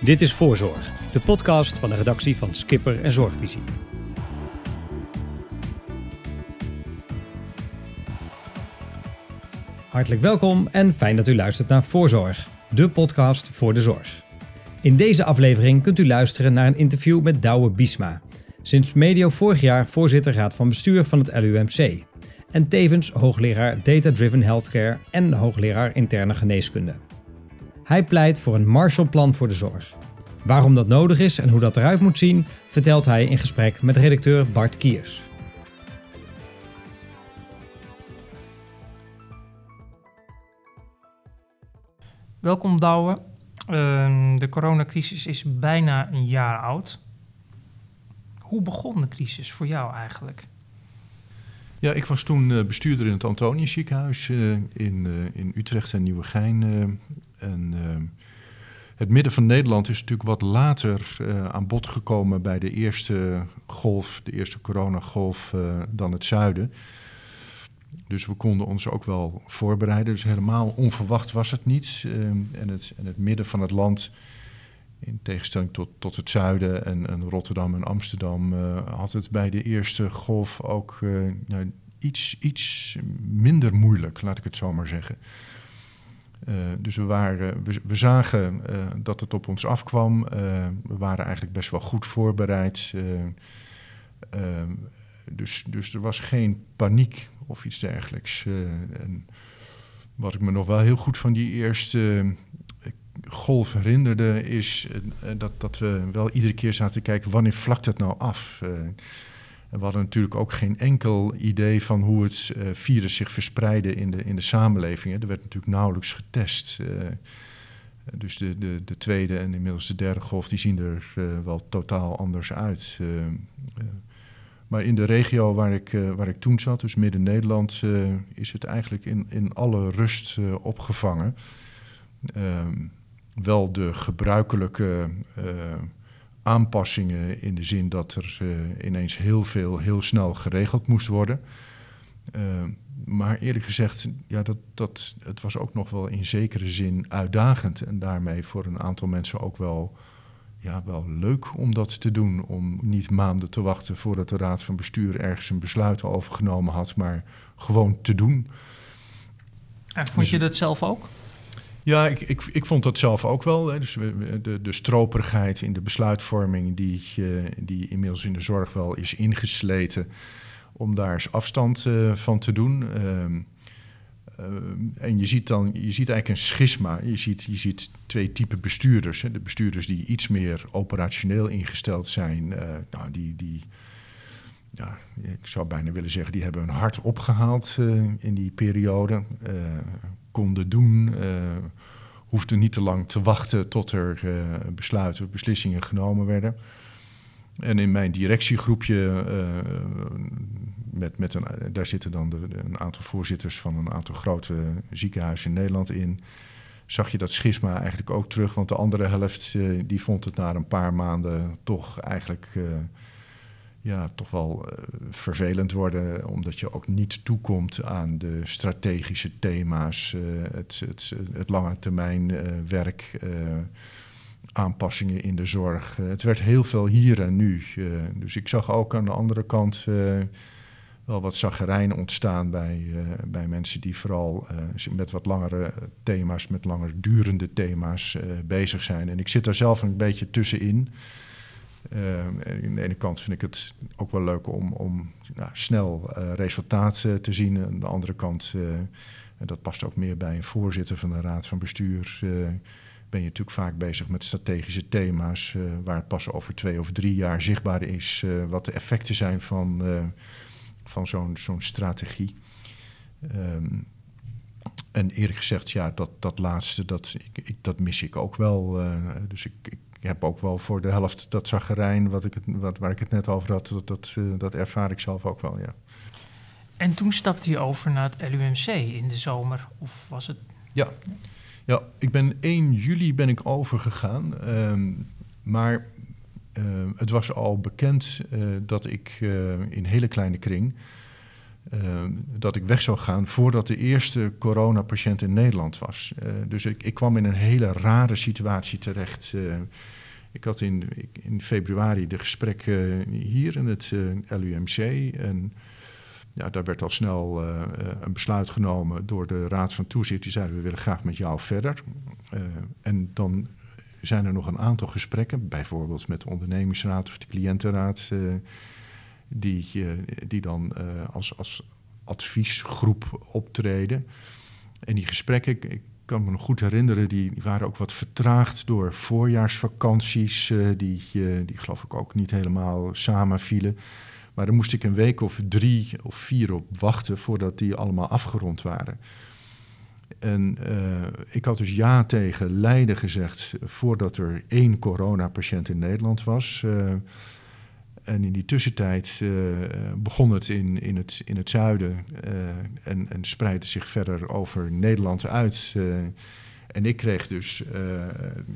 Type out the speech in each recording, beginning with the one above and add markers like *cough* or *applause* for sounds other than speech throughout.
Dit is Voorzorg, de podcast van de redactie van Skipper en Zorgvisie. Hartelijk welkom en fijn dat u luistert naar Voorzorg, de podcast voor de zorg. In deze aflevering kunt u luisteren naar een interview met Douwe Biesma, sinds medio vorig jaar voorzitter raad van bestuur van het LUMC en tevens hoogleraar Data Driven Healthcare en hoogleraar interne geneeskunde. Hij pleit voor een Marshallplan voor de zorg. Waarom dat nodig is en hoe dat eruit moet zien, vertelt hij in gesprek met redacteur Bart Kiers. Welkom Douwe. Uh, de coronacrisis is bijna een jaar oud. Hoe begon de crisis voor jou eigenlijk? Ja, ik was toen uh, bestuurder in het Antonius ziekenhuis uh, in, uh, in Utrecht en Nieuwegein. En het midden van Nederland is natuurlijk wat later aan bod gekomen bij de eerste golf, de eerste coronagolf, dan het zuiden. Dus we konden ons ook wel voorbereiden. Dus helemaal onverwacht was het niet. en, het, en het midden van het land in tegenstelling tot, tot het zuiden en, en Rotterdam en Amsterdam uh, had het bij de eerste golf ook nou, iets, iets minder moeilijk, laat ik het zo maar zeggen. Uh, dus we, waren, we, we zagen dat het op ons afkwam. we waren eigenlijk best wel goed voorbereid. dus, dus er was geen paniek of iets dergelijks. en wat ik me nog wel heel goed van die eerste golf herinnerde, is dat, dat we wel iedere keer zaten te kijken wanneer vlakt het nou af. We hadden natuurlijk ook geen enkel idee van hoe het uh, virus zich verspreidde in de, in de samenleving. Er werd natuurlijk nauwelijks getest. dus de, de, de tweede en inmiddels de derde golf, die zien er wel totaal anders uit. maar in de regio waar ik, waar ik toen zat, dus Midden-Nederland, is het eigenlijk in, in alle rust opgevangen. Ehm, wel de gebruikelijke aanpassingen in de zin dat er uh, ineens heel veel heel snel geregeld moest worden. Uh, maar eerlijk gezegd, ja, dat, dat, het was ook nog wel in zekere zin uitdagend en daarmee voor een aantal mensen ook wel, ja, wel leuk om dat te doen. Om niet maanden te wachten voordat de Raad van Bestuur ergens een besluit overgenomen had, maar gewoon te doen. En vond je dat zelf ook? Ja, ik, ik, ik vond dat zelf ook wel. Hè. Dus de, de stroperigheid in de besluitvorming, die, uh, die inmiddels in de zorg wel is ingesleten, om daar eens afstand uh, van te doen. Uh, en je ziet dan, je ziet eigenlijk een schisma. Je ziet, je ziet twee typen bestuurders. Hè. De bestuurders die iets meer operationeel ingesteld zijn, nou, die, die, ja, ik zou bijna willen zeggen, die hebben hun hart opgehaald in die periode konden doen. Uh, hoefden niet te lang te wachten tot er uh, besluiten, beslissingen genomen werden. En in mijn directiegroepje, uh, met, met een, daar zitten dan een aantal voorzitters van een aantal grote ziekenhuizen in Nederland in. Zag je dat schisma eigenlijk ook terug? Want de andere helft die vond het na een paar maanden toch eigenlijk ja, toch wel uh, vervelend worden, omdat je ook niet toekomt aan de strategische thema's, uh, het, het, het lange termijn uh, werk, aanpassingen in de zorg. het werd heel veel hier en nu. dus ik zag ook aan de andere kant wel wat zaggerijn ontstaan bij, bij mensen die vooral met wat langere thema's, met langer durende thema's bezig zijn. En ik zit daar zelf een beetje tussenin. Uh, aan de ene kant vind ik het ook wel leuk om, om nou, snel uh, resultaat uh, te zien. Aan de andere kant, eh, en dat past ook meer bij een voorzitter van de raad van bestuur, ben je natuurlijk vaak bezig met strategische thema's waar het pas over twee of drie jaar zichtbaar is wat de effecten zijn van, van zo'n strategie. Um, en eerlijk gezegd, ja, dat, dat laatste, dat, ik, dat mis ik ook wel. dus ik heb ook wel voor de helft dat zaggerijn, wat ik het, wat, waar ik het net over had, dat, dat, uh, dat ervaar ik zelf ook wel, ja. En toen stapte je over naar het LUMC in de zomer, of was het? Ja, ja ik ben 1 juli ben ik overgegaan, um, maar uh, het was al bekend uh, dat ik in hele kleine kring dat ik weg zou gaan voordat de eerste coronapatiënt in Nederland was. dus ik, ik, kwam in een hele rare situatie terecht. ik had in, in februari de gesprekken hier in het LUMC. En ja, daar werd al snel een besluit genomen door de Raad van Toezicht. Die zeiden, we willen graag met jou verder. En dan zijn er nog een aantal gesprekken, bijvoorbeeld met de ondernemingsraad of de cliëntenraad, die, die dan als, als adviesgroep optreden. En die gesprekken, ik, kan me nog goed herinneren, die, waren ook wat vertraagd door voorjaarsvakanties, die, die geloof ik ook niet helemaal samenvielen. Maar daar moest ik een week of drie of vier op wachten voordat die allemaal afgerond waren. En ik had dus ja tegen Leiden gezegd voordat er één coronapatiënt in Nederland was. En in die tussentijd uh, begon het in, in, het, in het zuiden en, en spreidde zich verder over Nederland uit. en ik kreeg dus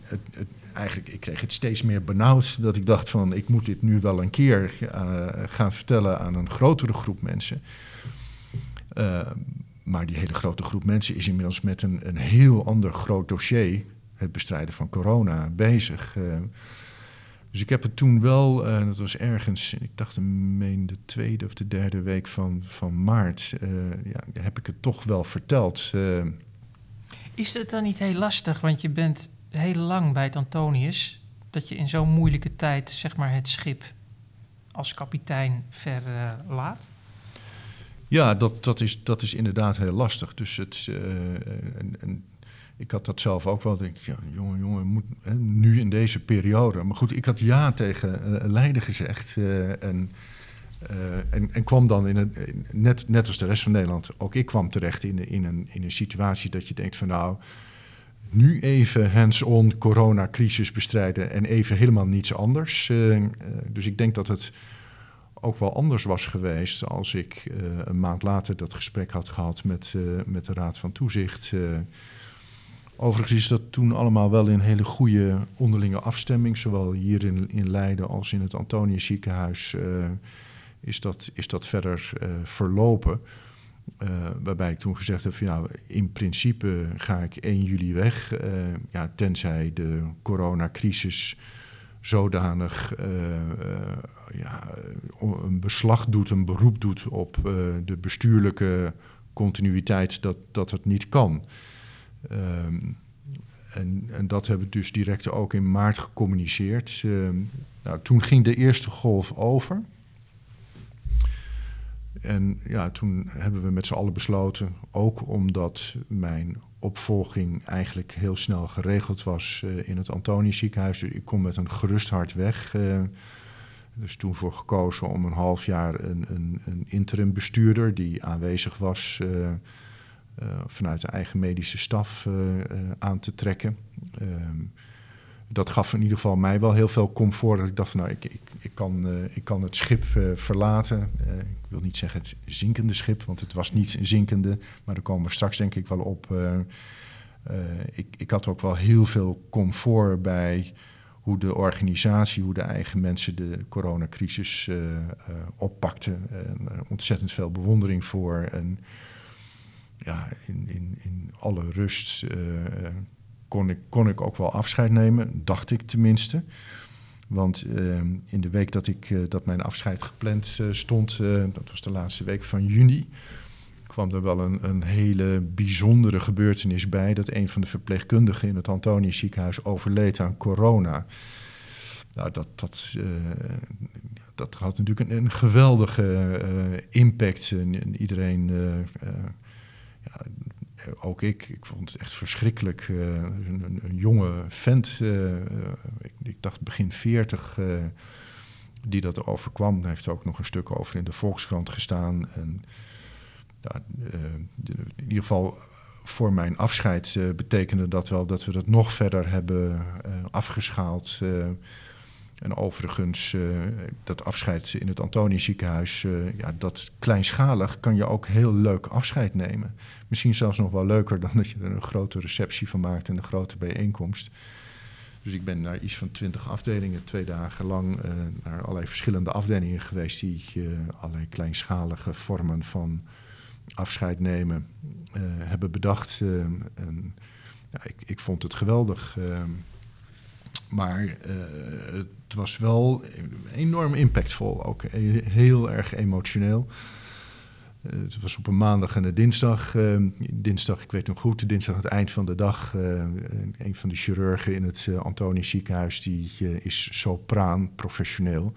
het, het, eigenlijk, ik kreeg het steeds meer benauwd dat ik dacht van ik moet dit nu wel een keer gaan vertellen aan een grotere groep mensen. Maar die hele grote groep mensen is inmiddels met een, een heel ander groot dossier, het bestrijden van corona, bezig. Uh, dus ik heb het toen wel, dat was ergens, ik dacht meen de tweede of de derde week van, van maart, ja, heb ik het toch wel verteld. is het dan niet heel lastig, want je bent heel lang bij het Antonius dat je in zo'n moeilijke tijd zeg maar, het schip als kapitein verlaat? ja, dat, dat, is, dat is inderdaad heel lastig. Dus het, uh, en, en, ik had dat zelf ook wel. Denk ik, ja, jongen, jongen, moet, hè, nu in deze periode. Maar goed, ik had ja tegen uh, Leiden gezegd. Uh, en, en, en, kwam dan in een, net, net als de rest van Nederland, ook ik kwam terecht in, in, een, in een situatie dat je denkt van nou nu even hands-on coronacrisis bestrijden en even helemaal niets anders. Dus ik denk dat het ook wel anders was geweest als ik een maand later dat gesprek had gehad met, met de Raad van Toezicht. Overigens is dat toen allemaal wel in hele goede onderlinge afstemming, zowel hier in, in Leiden als in het Antonius ziekenhuis is, dat, is dat verder verlopen. Uh, waarbij ik toen gezegd heb: ja, in principe ga ik 1 juli weg. Ja, tenzij de coronacrisis zodanig ja, een beslag doet, een beroep doet op de bestuurlijke continuïteit, dat, dat het niet kan. Ehm, en, en, dat hebben we dus direct ook in maart gecommuniceerd. Nou, toen ging de eerste golf over. En ja, toen hebben we met z'n allen besloten, ook omdat mijn opvolging eigenlijk heel snel geregeld was uh, in het Antonius ziekenhuis. Dus ik kom met een gerust hart weg. Uh, dus toen voor gekozen om een half jaar een, een, een interim bestuurder die aanwezig was uh, vanuit de eigen medische staf aan te trekken. Ehm, dat gaf in ieder geval mij wel heel veel comfort. Dat ik dacht nou, ik, ik, ik, kan, ik kan het schip verlaten. Ik wil niet zeggen het zinkende schip, want het was niet zinkende. Maar daar komen we straks denk ik wel op. ik, ik had ook wel heel veel comfort bij hoe de organisatie, hoe de eigen mensen de coronacrisis oppakten. En, ontzettend veel bewondering voor. En in, in, in alle rust kon ik, kon ik ook wel afscheid nemen, dacht ik tenminste. Want uh, in de week dat, ik, uh, dat mijn afscheid gepland stond, dat was de laatste week van juni, kwam er wel een, een hele bijzondere gebeurtenis bij. Dat een van de verpleegkundigen in het Antonius ziekenhuis overleed aan corona. Nou, dat, dat, dat had natuurlijk een, geweldige impact. En, iedereen ook ik, ik vond het echt verschrikkelijk. Uh, een, een, jonge vent, uh, ik, ik, dacht begin 40, die dat overkwam. Hij heeft ook nog een stuk over in de Volkskrant gestaan. En, in ieder geval voor mijn afscheid betekende dat wel dat we dat nog verder hebben afgeschaald. En overigens, uh, dat afscheid in het Antonius ziekenhuis, uh, ja, dat kleinschalig kan je ook heel leuk afscheid nemen. Misschien zelfs nog wel leuker dan dat je er een grote receptie van maakt en een grote bijeenkomst. Dus ik ben naar iets van twintig afdelingen, twee dagen lang, naar allerlei verschillende afdelingen geweest die allerlei kleinschalige vormen van afscheid nemen hebben bedacht. en, ja, ik, ik, vond het geweldig. Maar het was wel enorm impactvol, ook heel erg emotioneel. Uh, het was op een maandag en een dinsdag. Uh, dinsdag, ik weet nog goed, dinsdag het eind van de dag. Uh, een van de chirurgen in het Antonius ziekenhuis, die is sopraan, professioneel.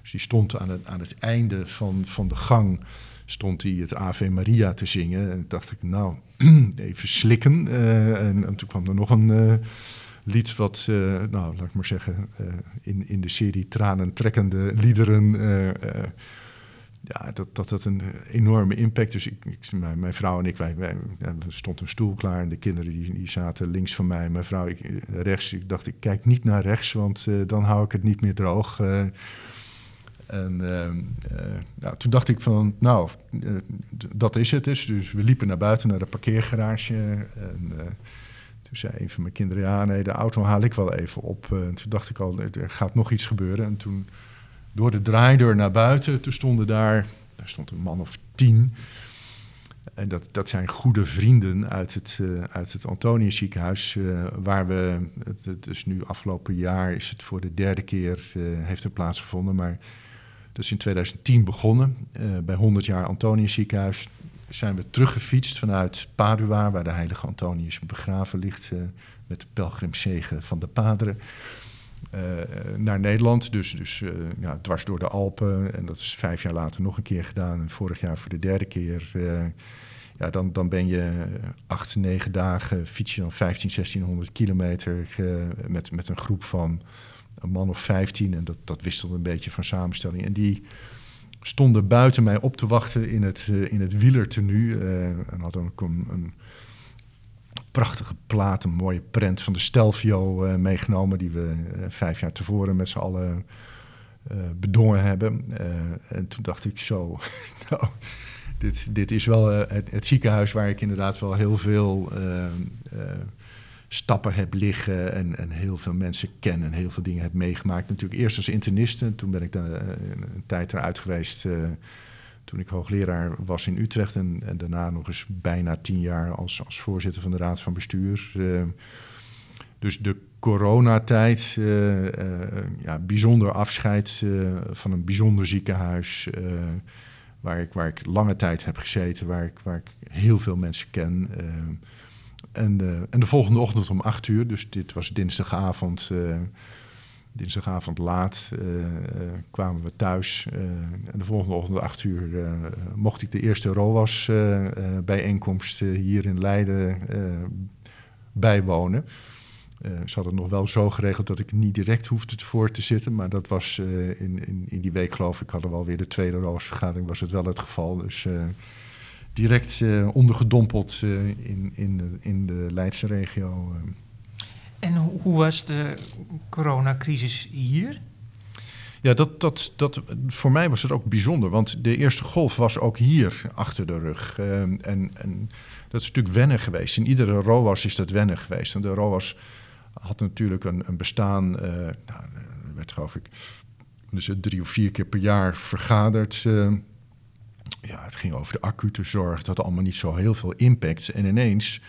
Dus die stond aan het, aan het einde van, van de gang, stond hij het Ave Maria te zingen. En dacht ik, nou, *clears throat* even slikken. En, en, toen kwam er nog een lied wat, nou, laat ik maar zeggen, in, in de serie tranentrekkende liederen ja, dat, dat had een enorme impact. Dus ik, ik mijn, mijn, vrouw en ik, wij, wij, er stond een stoel klaar en de kinderen die, die zaten links van mij. Mijn vrouw ik, rechts. Ik dacht, ik kijk niet naar rechts, want dan hou ik het niet meer droog. En nou, toen dacht ik van, nou, dat is het dus. Dus we liepen naar buiten, naar de parkeergarage. En toen zei een van mijn kinderen, ja nee, de auto haal ik wel even op. en toen dacht ik al, er gaat nog iets gebeuren. En toen door de draaideur naar buiten. Toen stonden daar, daar stond een man of tien. En dat, dat zijn goede vrienden uit het, uh, uit het Antonius ziekenhuis. Uh, waar we, het, het, is nu afgelopen jaar, is het voor de derde keer, heeft er plaatsgevonden. Maar dat is in 2010 begonnen. bij 100 jaar Antonius ziekenhuis zijn we teruggefietst vanuit Padua, waar de heilige Antonius begraven ligt. met de pelgrimzegen van de paderen. Uh, naar Nederland. Dus, dus uh, ja, dwars door de Alpen. En dat is vijf jaar later nog een keer gedaan. En vorig jaar voor de derde keer. Ja, dan, dan ben je acht, negen dagen, fiets je dan 15, 1600 kilometer met, met een groep van een man of 15. En dat, dat wisselt een beetje van samenstelling. En die stonden buiten mij op te wachten in het, in het wielertenu. en hadden ook een, een prachtige plaat, een mooie prent van de Stelvio uh, meegenomen, die we uh, vijf jaar tevoren met z'n allen uh, bedongen hebben. en toen dacht ik zo, *laughs* nou, dit, dit is wel het, het, ziekenhuis waar ik inderdaad wel heel veel stappen heb liggen en, en, heel veel mensen ken en heel veel dingen heb meegemaakt. Natuurlijk eerst als interniste, toen ben ik daar een tijd eruit geweest toen ik hoogleraar was in Utrecht en, daarna nog eens bijna tien jaar als, als voorzitter van de Raad van Bestuur. Uh, dus de coronatijd, ja, bijzonder afscheid van een bijzonder ziekenhuis. waar, ik, waar ik lange tijd heb gezeten, waar ik, waar ik heel veel mensen ken. En, de, en de volgende ochtend om acht uur, dus dit was dinsdagavond dinsdagavond laat uh, kwamen we thuis. En de volgende ochtend, acht uur, mocht ik de eerste ROAS-bijeenkomst hier in Leiden bijwonen. ze hadden het nog wel zo geregeld dat ik niet direct hoefde voor te zitten. Maar dat was in, in, in, die week, geloof ik, hadden we alweer de tweede ROAS-vergadering, was het wel het geval. Dus direct ondergedompeld in, in, de, in de Leidse regio. En hoe was de coronacrisis hier? Ja, dat, dat, dat, voor mij was het ook bijzonder, want de eerste golf was ook hier achter de rug. Uh, en, en dat is natuurlijk wennen geweest. In iedere ROAS is dat wennen geweest. En de ROAS had natuurlijk een, een bestaan, uh, nou, werd geloof ik dus drie of vier keer per jaar vergaderd. Uh, ja, het ging over de acute zorg, dat allemaal niet zo heel veel impact. En ineens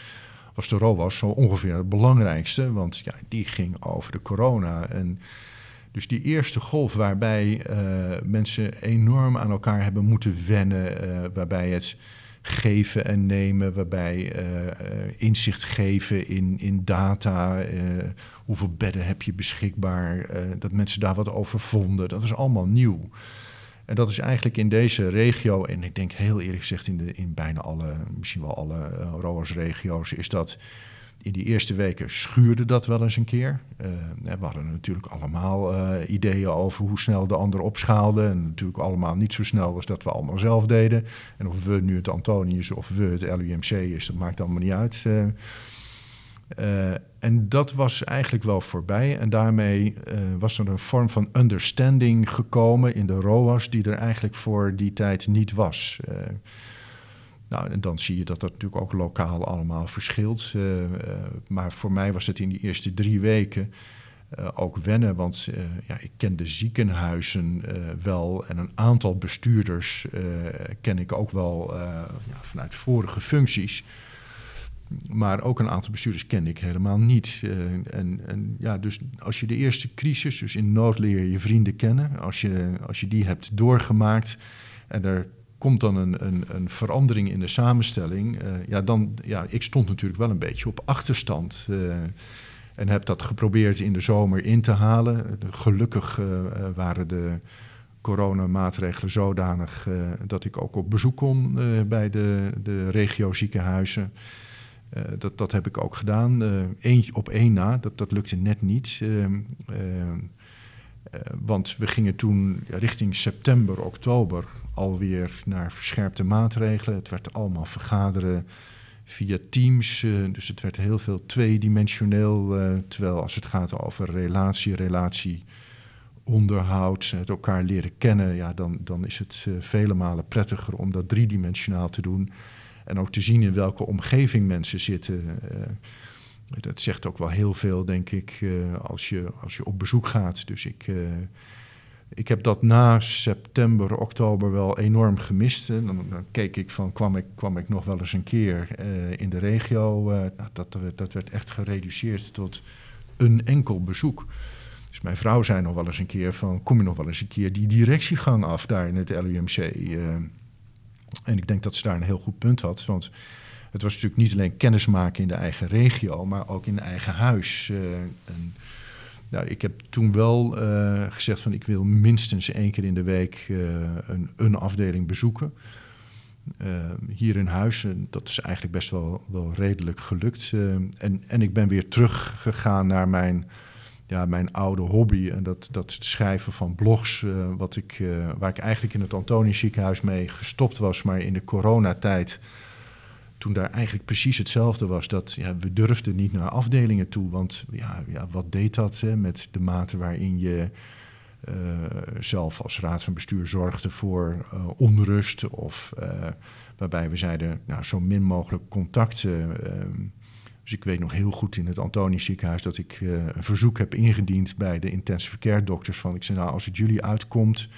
was de ROAS zo ongeveer het belangrijkste, want ja, die ging over de corona. En dus die eerste golf waarbij uh, mensen enorm aan elkaar hebben moeten wennen, uh, waarbij het geven en nemen, waarbij uh, inzicht geven in, in data, hoeveel bedden heb je beschikbaar, dat mensen daar wat over vonden, dat was allemaal nieuw. En dat is eigenlijk in deze regio, en ik denk heel eerlijk gezegd in, de, in bijna alle, misschien wel alle uh, ROAS-regio's, is dat in die eerste weken schuurde dat wel eens een keer. Uh, we hadden natuurlijk allemaal uh, ideeën over hoe snel de ander opschaalde. En natuurlijk allemaal niet zo snel als dat we allemaal zelf deden. En of we nu het Antonius of we het LUMC is, dat maakt allemaal niet uit. Uh, en dat was eigenlijk wel voorbij. En daarmee uh, was er een vorm van understanding gekomen in de ROAS, die er eigenlijk voor die tijd niet was. Uh, nou, en dan zie je dat dat natuurlijk ook lokaal allemaal verschilt. maar voor mij was het in die eerste drie weken ook wennen, want ja, ik ken de ziekenhuizen wel en een aantal bestuurders ken ik ook wel ja, vanuit vorige functies. Maar ook een aantal bestuurders ken ik helemaal niet. en, en, ja, dus als je de eerste crisis, dus in nood leer je vrienden kennen, als je, als je die hebt doorgemaakt en er komt dan een, een, een verandering in de samenstelling, uh, ja, dan, ja, ik stond natuurlijk wel een beetje op achterstand. Uh, en heb dat geprobeerd in de zomer in te halen. Gelukkig waren de coronamaatregelen zodanig dat ik ook op bezoek kon bij de, de regio ziekenhuizen. Dat, dat heb ik ook gedaan. Eén, op één na, dat, dat lukte net niet. want we gingen toen richting september, oktober alweer naar verscherpte maatregelen. Het werd allemaal vergaderen via Teams. Dus het werd heel veel tweedimensioneel. Terwijl als het gaat over relatie, relatie, onderhoud, het elkaar leren kennen, ja, dan, dan is het vele malen prettiger om dat driedimensionaal te doen. En ook te zien in welke omgeving mensen zitten. dat zegt ook wel heel veel, denk ik, als, je, als je op bezoek gaat. Dus ik ik heb dat na september, oktober wel enorm gemist. Dan, dan, keek ik van, kwam ik, kwam ik nog wel eens een keer in de regio. Nou, dat, dat werd echt gereduceerd tot een enkel bezoek. Dus mijn vrouw zei nog wel eens een keer van, kom je nog wel eens een keer die directiegang af daar in het LUMC. Uh, eh, en ik denk dat ze daar een heel goed punt had, want het was natuurlijk niet alleen kennismaken in de eigen regio, maar ook in eigen huis. En, nou, ik heb toen wel uh, gezegd van ik wil minstens één keer in de week uh, een, een, afdeling bezoeken. Uh, hier in huis. En dat is eigenlijk best wel, wel redelijk gelukt. en, en ik ben weer teruggegaan naar mijn, ja, mijn oude hobby. En dat, dat schrijven van blogs. wat ik, waar ik eigenlijk in het Antonisch ziekenhuis mee gestopt was. Maar in de coronatijd toen daar eigenlijk precies hetzelfde was. Dat ja, we durfden niet naar afdelingen toe. Want ja, ja wat deed dat hè, met de mate waarin je uh, zelf als raad van bestuur zorgde voor onrust. Of waarbij we zeiden, nou, zo min mogelijk contacten. Ehm, dus ik weet nog heel goed in het Antonisch ziekenhuis dat ik een verzoek heb ingediend bij de intensive care dokters. Van ik zei, nou, als het jullie uitkomt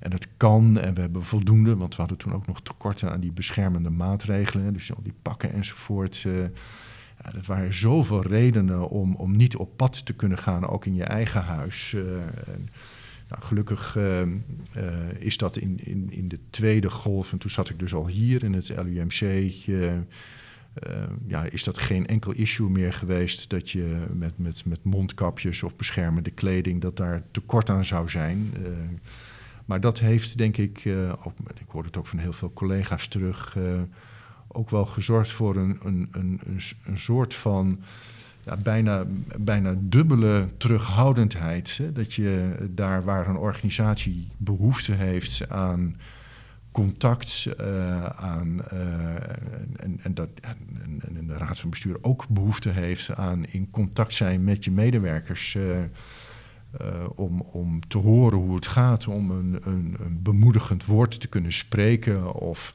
en het kan en we hebben voldoende, want we hadden toen ook nog tekorten aan die beschermende maatregelen, dus al die pakken enzovoort. Uh, ja, dat waren zoveel redenen om, om niet op pad te kunnen gaan, ook in je eigen huis. En, nou, gelukkig uh, is dat in, in, in de tweede golf, en toen zat ik dus al hier in het LUMC. Ja, is dat geen enkel issue meer geweest dat je met, met, met mondkapjes of beschermende kleding, dat daar tekort aan zou zijn. Maar dat heeft, denk ik, uh, ook, ik hoor het ook van heel veel collega's terug, uh, ook wel gezorgd voor een, een, een, een soort van ja, bijna, bijna dubbele terughoudendheid. Hè? Dat je daar waar een organisatie behoefte heeft aan contact, uh, aan, en, en, dat, en, de Raad van Bestuur ook behoefte heeft aan in contact zijn met je medewerkers. Uh, om, om te horen hoe het gaat, om een, een, een bemoedigend woord te kunnen spreken. Of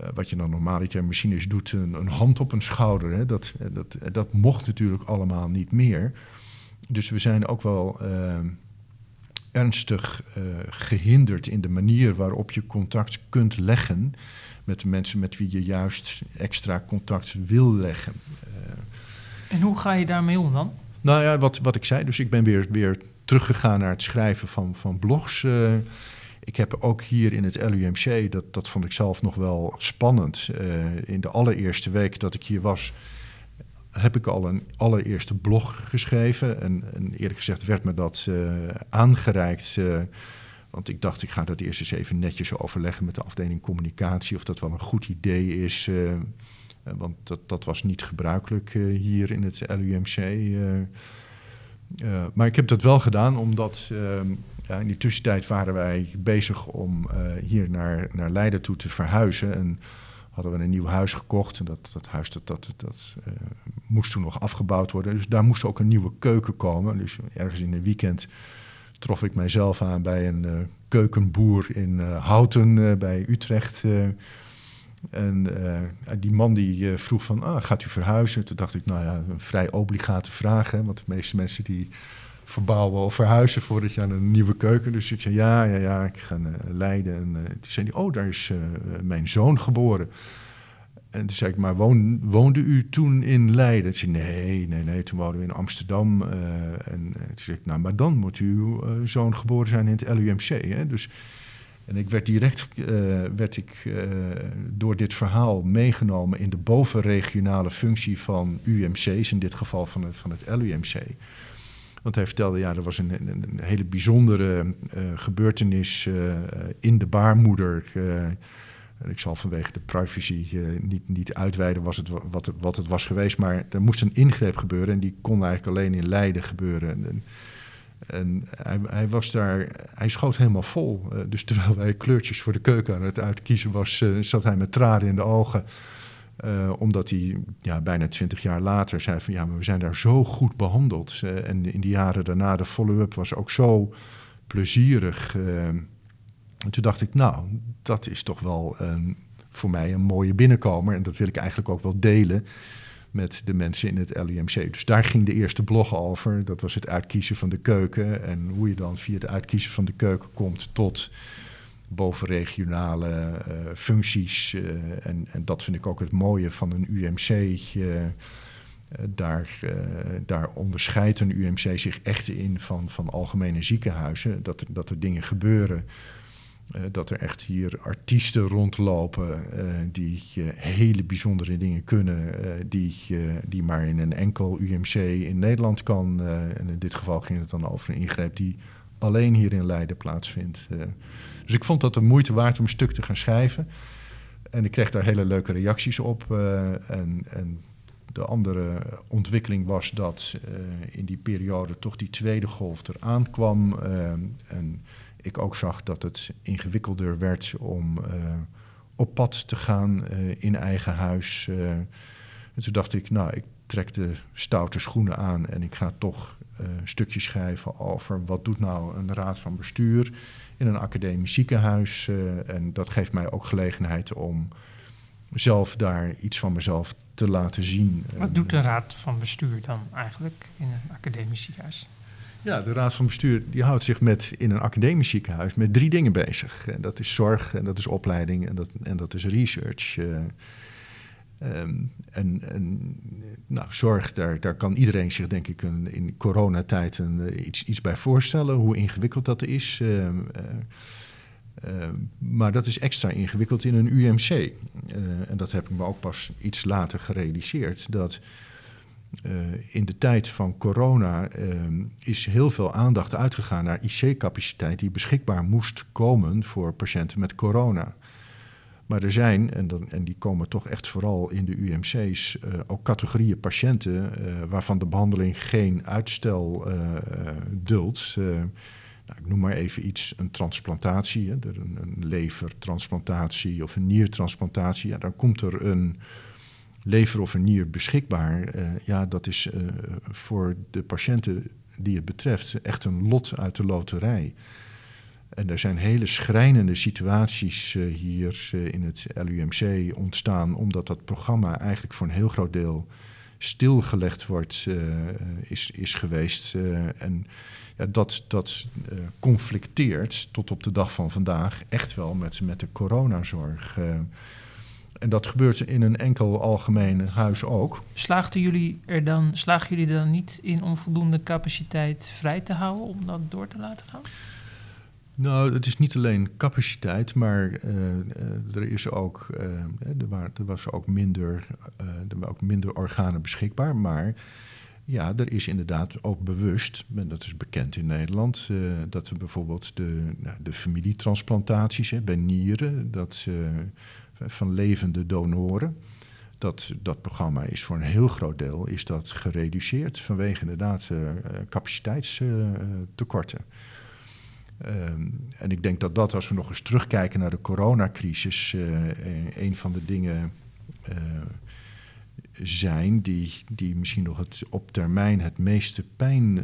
uh, wat je dan normaliter misschien eens doet, een, een, hand op een schouder. Hè. Dat, dat, dat mocht natuurlijk allemaal niet meer. Dus we zijn ook wel uh, ernstig gehinderd in de manier waarop je contact kunt leggen met de mensen met wie je juist extra contact wil leggen. en hoe ga je daarmee om dan? Nou ja, wat, wat ik zei, dus ik ben weer, weer teruggegaan naar het schrijven van, van blogs. Uh, ik heb ook hier in het LUMC, dat, dat vond ik zelf nog wel spannend. Uh, in de allereerste week dat ik hier was, heb ik al een allereerste blog geschreven. En, en eerlijk gezegd werd me dat uh, aangereikt. want ik dacht, ik ga dat eerst eens even netjes overleggen met de afdeling communicatie. Of dat wel een goed idee is. want dat, dat was niet gebruikelijk hier in het LUMC. Maar ik heb dat wel gedaan omdat uh, ja, in die tussentijd waren wij bezig om hier naar, naar Leiden toe te verhuizen. En hadden we een nieuw huis gekocht. En dat, dat huis dat, dat, dat eh, moest toen nog afgebouwd worden. Dus daar moest ook een nieuwe keuken komen. Dus ergens in een weekend trof ik mijzelf aan bij een keukenboer in Houten bij Utrecht. En die man die vroeg van, ah, gaat u verhuizen? Toen dacht ik, nou ja, een vrij obligate vraag. Hè, want de meeste mensen die verbouwen of verhuizen voordat je aan een nieuwe keuken. Dus ik zei, ja, ja, ja, ik ga naar Leiden. En toen zei hij, oh, daar is mijn zoon geboren. En toen zei ik, maar woon, woonde u toen in Leiden? Ze zei, nee, nee, nee, toen woonden we in Amsterdam. en toen zei ik, nou, maar dan moet uw zoon geboren zijn in het LUMC. Hè? Dus en ik werd direct werd ik, door dit verhaal meegenomen in de bovenregionale functie van UMC's, in dit geval van het, van het LUMC. Want hij vertelde, ja, er was een, een, hele bijzondere uh, gebeurtenis in de baarmoeder. ik zal vanwege de privacy niet, niet uitweiden was het, wat, wat het was geweest, maar er moest een ingreep gebeuren en die kon eigenlijk alleen in Leiden gebeuren. En, en hij, hij, was daar, hij schoot helemaal vol. Dus terwijl wij kleurtjes voor de keuken aan het uitkiezen was, zat hij met tranen in de ogen. Uh, omdat hij ja, bijna twintig jaar later zei van ja, maar we zijn daar zo goed behandeld. en in de jaren daarna, de follow-up was ook zo plezierig. en toen dacht ik, nou, dat is toch wel een, voor mij een mooie binnenkomer. En dat wil ik eigenlijk ook wel delen met de mensen in het LUMC. Dus daar ging de eerste blog over. Dat was het uitkiezen van de keuken en hoe je dan via het uitkiezen van de keuken komt tot bovenregionale uh, functies. Uh, en, en, dat vind ik ook het mooie van een UMC. Eh, daar, daar onderscheidt een UMC zich echt in van, van algemene ziekenhuizen. Dat er, dat er dingen gebeuren dat er echt hier artiesten rondlopen die hele bijzondere dingen kunnen, die, die maar in een enkel UMC in Nederland kan. en in dit geval ging het dan over een ingreep die alleen hier in Leiden plaatsvindt. dus ik vond dat de moeite waard om een stuk te gaan schrijven. En ik kreeg daar hele leuke reacties op. en, en de andere ontwikkeling was dat in die periode toch die tweede golf eraan kwam. en ik ook zag dat het ingewikkelder werd om op pad te gaan in eigen huis. En toen dacht ik, nou, ik trek de stoute schoenen aan en ik ga toch een stukje schrijven over wat doet nou een raad van bestuur in een academisch ziekenhuis. en dat geeft mij ook gelegenheid om zelf daar iets van mezelf te laten zien. Wat doet een raad van bestuur dan eigenlijk in een academisch ziekenhuis? Ja, de Raad van Bestuur die houdt zich met, in een academisch ziekenhuis met drie dingen bezig. En dat is zorg, en dat is opleiding en dat, en dat is research. Uh, um, en, nou, zorg, daar, daar kan iedereen zich denk ik een, in coronatijd een, uh, iets, iets bij voorstellen, hoe ingewikkeld dat is. Uh, maar dat is extra ingewikkeld in een UMC. en dat heb ik me ook pas iets later gerealiseerd. Dat in de tijd van corona is heel veel aandacht uitgegaan naar IC-capaciteit die beschikbaar moest komen voor patiënten met corona. Maar er zijn, en, dan, en die komen toch echt vooral in de UMC's, uh, ook categorieën patiënten waarvan de behandeling geen uitstel duldt. Nou, ik noem maar even iets, een transplantatie, hè, een, een levertransplantatie of een niertransplantatie. Ja, dan komt er een lever of een nier beschikbaar, ja, dat is voor de patiënten die het betreft echt een lot uit de loterij. En er zijn hele schrijnende situaties uh, hier in het LUMC ontstaan, omdat dat programma eigenlijk voor een heel groot deel stilgelegd wordt, is, is geweest. en ja, dat, dat conflicteert tot op de dag van vandaag echt wel met, met de coronazorg. En dat gebeurt in een enkel algemeen huis ook. Slaagden jullie er dan, slagen jullie dan niet in om voldoende capaciteit vrij te houden om dat door te laten gaan? Nou, het is niet alleen capaciteit, maar uh, er, is ook, uh, er, waren, er, was ook minder, er waren ook minder organen beschikbaar. Maar ja, er is inderdaad ook bewust, en dat is bekend in Nederland, dat we bijvoorbeeld de, nou, de familietransplantaties hè, bij nieren, dat van levende donoren. Dat, dat programma is voor een heel groot deel is dat gereduceerd vanwege inderdaad capaciteitstekorten. Ehm, en ik denk dat dat, als we nog eens terugkijken naar de coronacrisis, uh, een van de dingen zijn die, die misschien nog het, op termijn het meeste pijn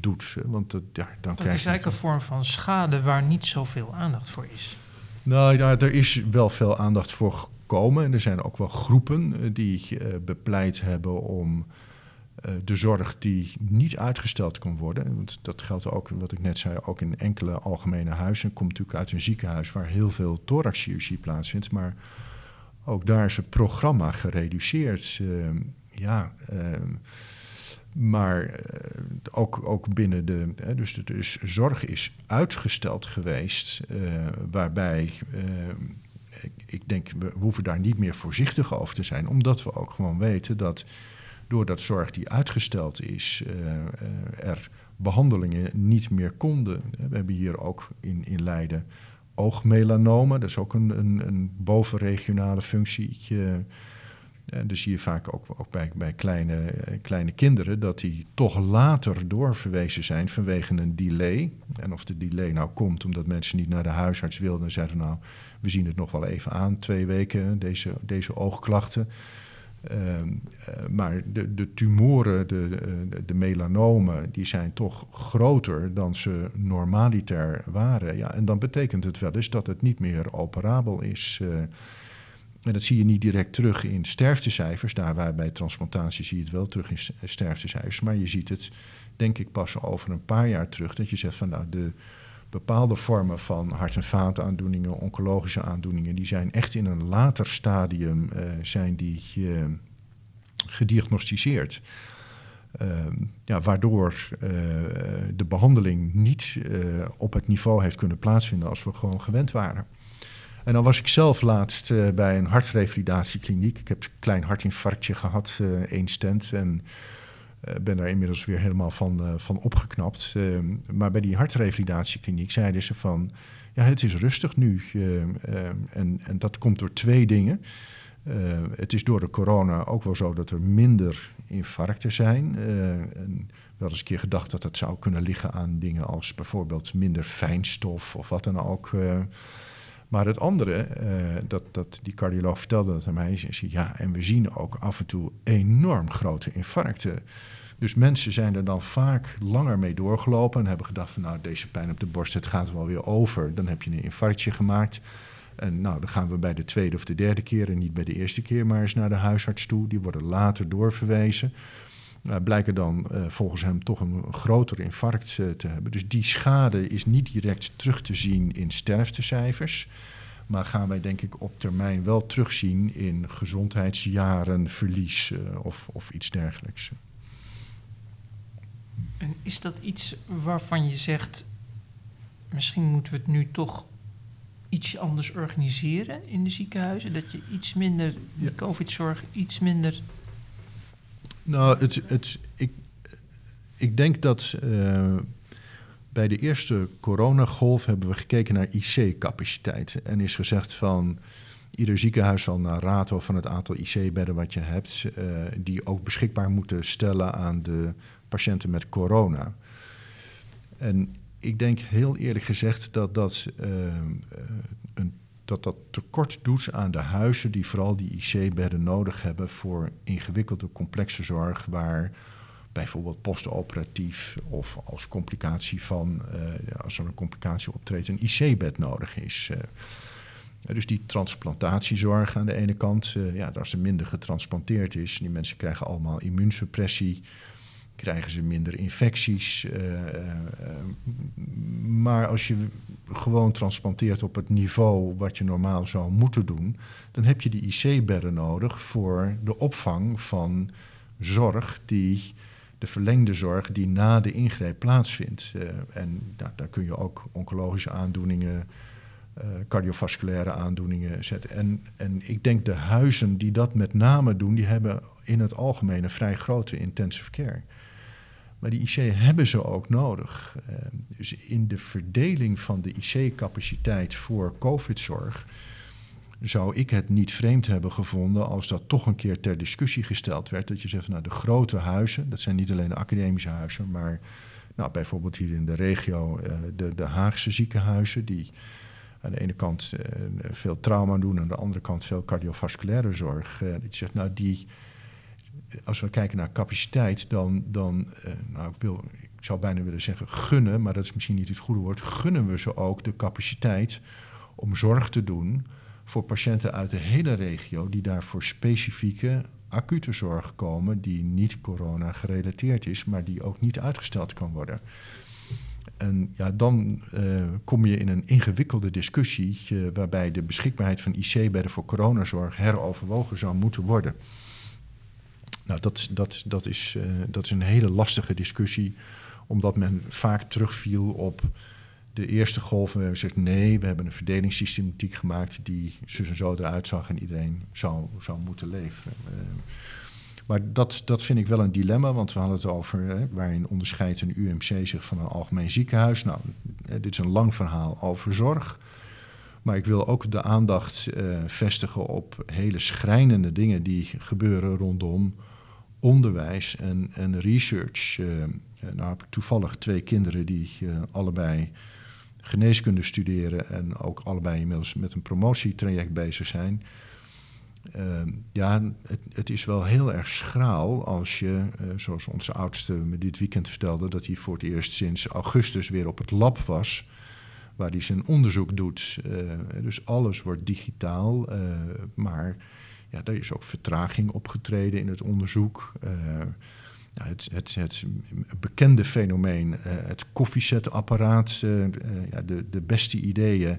doet. Want dat, ja, dan dat is eigenlijk een vorm van schade waar niet zoveel aandacht voor is. Nou ja, er is wel veel aandacht voor gekomen. En er zijn ook wel groepen eh, die uh, bepleit hebben om de zorg die niet uitgesteld kon worden. Want dat geldt ook, wat ik net zei, ook in enkele algemene huizen. Komt natuurlijk uit een ziekenhuis waar heel veel thoraxchirurgie plaatsvindt. Maar ook daar is het programma gereduceerd. Ehm, ja, ehm, maar ook, ook binnen de. Dus, dus zorg is uitgesteld geweest, waarbij. Ik, denk, we hoeven daar niet meer voorzichtig over te zijn, omdat we ook gewoon weten dat doordat zorg die uitgesteld is, er behandelingen niet meer konden. We hebben hier ook in, in Leiden oogmelanomen, dat is ook een, een, een bovenregionale functie. En dus zie je vaak ook, ook bij, bij kleine, eh, kleine kinderen dat die toch later doorverwezen zijn vanwege een delay. En of de delay nou komt omdat mensen niet naar de huisarts wilden en zeiden nou, we zien het nog wel even aan, twee weken, deze, deze oogklachten. Uh, uh, maar de, de tumoren, de, de, de, melanomen, die zijn toch groter dan ze normaliter waren. Ja, en dan betekent het wel eens dat het niet meer operabel is. Uh, en dat zie je niet direct terug in sterftecijfers. Daar waar bij transplantatie zie je het wel terug in sterftecijfers. Maar je ziet het, denk ik, pas over een paar jaar terug. Dat je zegt van nou, de bepaalde vormen van hart- en vaataandoeningen, oncologische aandoeningen, die zijn echt in een later stadium uh, zijn die uh, gediagnosticeerd. Uh, ja, waardoor de behandeling niet op het niveau heeft kunnen plaatsvinden als we gewoon gewend waren. En dan was ik zelf laatst bij een hartrevalidatiekliniek. Ik heb een klein hartinfarctje gehad, één stent. En ben daar inmiddels weer helemaal van, van opgeknapt. Ehm, maar bij die hartrevalidatiekliniek zeiden ze van... ja, het is rustig nu. Ehm, en, en dat komt door twee dingen. het is door de corona ook wel zo dat er minder infarcten zijn. en wel eens een keer gedacht dat dat zou kunnen liggen aan dingen als bijvoorbeeld minder fijnstof of wat dan ook... Maar het andere, uh, dat, dat die cardioloog vertelde dat aan mij, is ja, en we zien ook af en toe enorm grote infarcten. Dus mensen zijn er dan vaak langer mee doorgelopen en hebben gedacht van nou, deze pijn op de borst, het gaat wel weer over. Dan heb je een infarctje gemaakt. En nou, dan gaan we bij de tweede of de derde keer en niet bij de eerste keer maar eens naar de huisarts toe. Die worden later doorverwezen. Uh, blijken dan uh, volgens hem toch een groter infarct uh, te hebben. Dus die schade is niet direct terug te zien in sterftecijfers. Maar gaan wij denk ik op termijn wel terugzien in gezondheidsjaren, verlies of, of iets dergelijks. En is dat iets waarvan je zegt, misschien moeten we het nu toch iets anders organiseren in de ziekenhuizen? Dat je iets minder, de COVID-zorg iets minder nou, het, het, ik, ik denk dat uh, bij de eerste coronagolf hebben we gekeken naar IC-capaciteit. En is gezegd van ieder ziekenhuis zal naar rato van het aantal IC-bedden wat je hebt, uh, die ook beschikbaar moeten stellen aan de patiënten met corona. En ik denk heel eerlijk gezegd dat dat een dat dat tekort doet aan de huizen die vooral die IC-bedden nodig hebben voor ingewikkelde, complexe zorg, waar bijvoorbeeld postoperatief of als complicatie van, uh, als er een complicatie optreedt, een IC-bed nodig is. Uh, dus die transplantatiezorg aan de ene kant, uh, ja, als er minder getransplanteerd is, die mensen krijgen allemaal immuunsuppressie krijgen ze minder infecties. Uh, uh, maar als je gewoon transplanteert op het niveau wat je normaal zou moeten doen, dan heb je die IC-bedden nodig voor de opvang van zorg die de verlengde zorg die na de ingreep plaatsvindt. Uh, en nou, daar kun je ook oncologische aandoeningen, cardiovasculaire aandoeningen zetten. En, en ik denk de huizen die dat met name doen, die hebben in het algemeen een vrij grote intensive care. Maar die IC hebben ze ook nodig. Uh, dus in de verdeling van de IC-capaciteit voor COVID-zorg zou ik het niet vreemd hebben gevonden als dat toch een keer ter discussie gesteld werd. Dat je zegt, nou de grote huizen, dat zijn niet alleen de academische huizen, maar nou, bijvoorbeeld hier in de regio uh, de, de Haagse ziekenhuizen, die aan de ene kant uh, veel trauma doen, aan de andere kant veel cardiovasculaire zorg. Uh, dat je zegt, nou die als we kijken naar capaciteit, dan, dan uh, nou, ik, wil, ik zou bijna willen zeggen gunnen, maar dat is misschien niet het goede woord, gunnen we ze ook de capaciteit om zorg te doen voor patiënten uit de hele regio die daarvoor specifieke acute zorg komen die niet corona gerelateerd is, maar die ook niet uitgesteld kan worden. En ja, dan uh, kom je in een ingewikkelde discussie waarbij de beschikbaarheid van IC-bedden voor coronazorg heroverwogen zou moeten worden. Nou, dat, dat, dat, is, uh, dat is een hele lastige discussie, omdat men vaak terugviel op de eerste golf. We hebben gezegd nee, we hebben een verdelingssystematiek gemaakt die zus en zo eruit zag en iedereen zou, zou moeten leveren. Maar dat, dat vind ik wel een dilemma, want we hadden het over hè, waarin onderscheidt een UMC zich van een algemeen ziekenhuis. Nou, dit is een lang verhaal over zorg. Maar ik wil ook de aandacht uh, vestigen op hele schrijnende dingen die gebeuren rondom onderwijs en, en research. Uh, nou heb ik toevallig twee kinderen die allebei geneeskunde studeren en ook allebei inmiddels met een promotietraject bezig zijn. Uh, ja, het, is wel heel erg schraal als je, uh, zoals onze oudste me dit weekend vertelde, dat hij voor het eerst sinds augustus weer op het lab was, waar hij zijn onderzoek doet. Uh, dus alles wordt digitaal, maar ja, er is ook vertraging opgetreden in het onderzoek. Nou, het, het, het, bekende fenomeen, het koffiezetapparaat, ja, de, de beste ideeën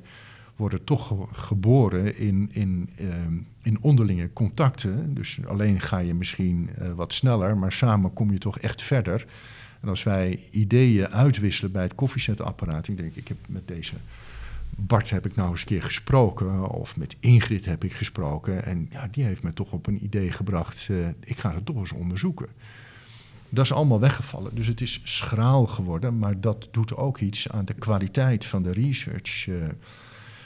worden toch geboren in, in, ehm, in onderlinge contacten. Dus alleen ga je misschien uh, wat sneller, maar samen kom je toch echt verder. En als wij ideeën uitwisselen bij het koffiezetapparaat, ik denk, ik heb met deze Bart heb ik nou eens een keer gesproken, of met Ingrid heb ik gesproken. En ja, die heeft me toch op een idee gebracht, uh, ik ga het toch eens onderzoeken. Dat is allemaal weggevallen. Dus het is schraal geworden, maar dat doet ook iets aan de kwaliteit van de research. Uh,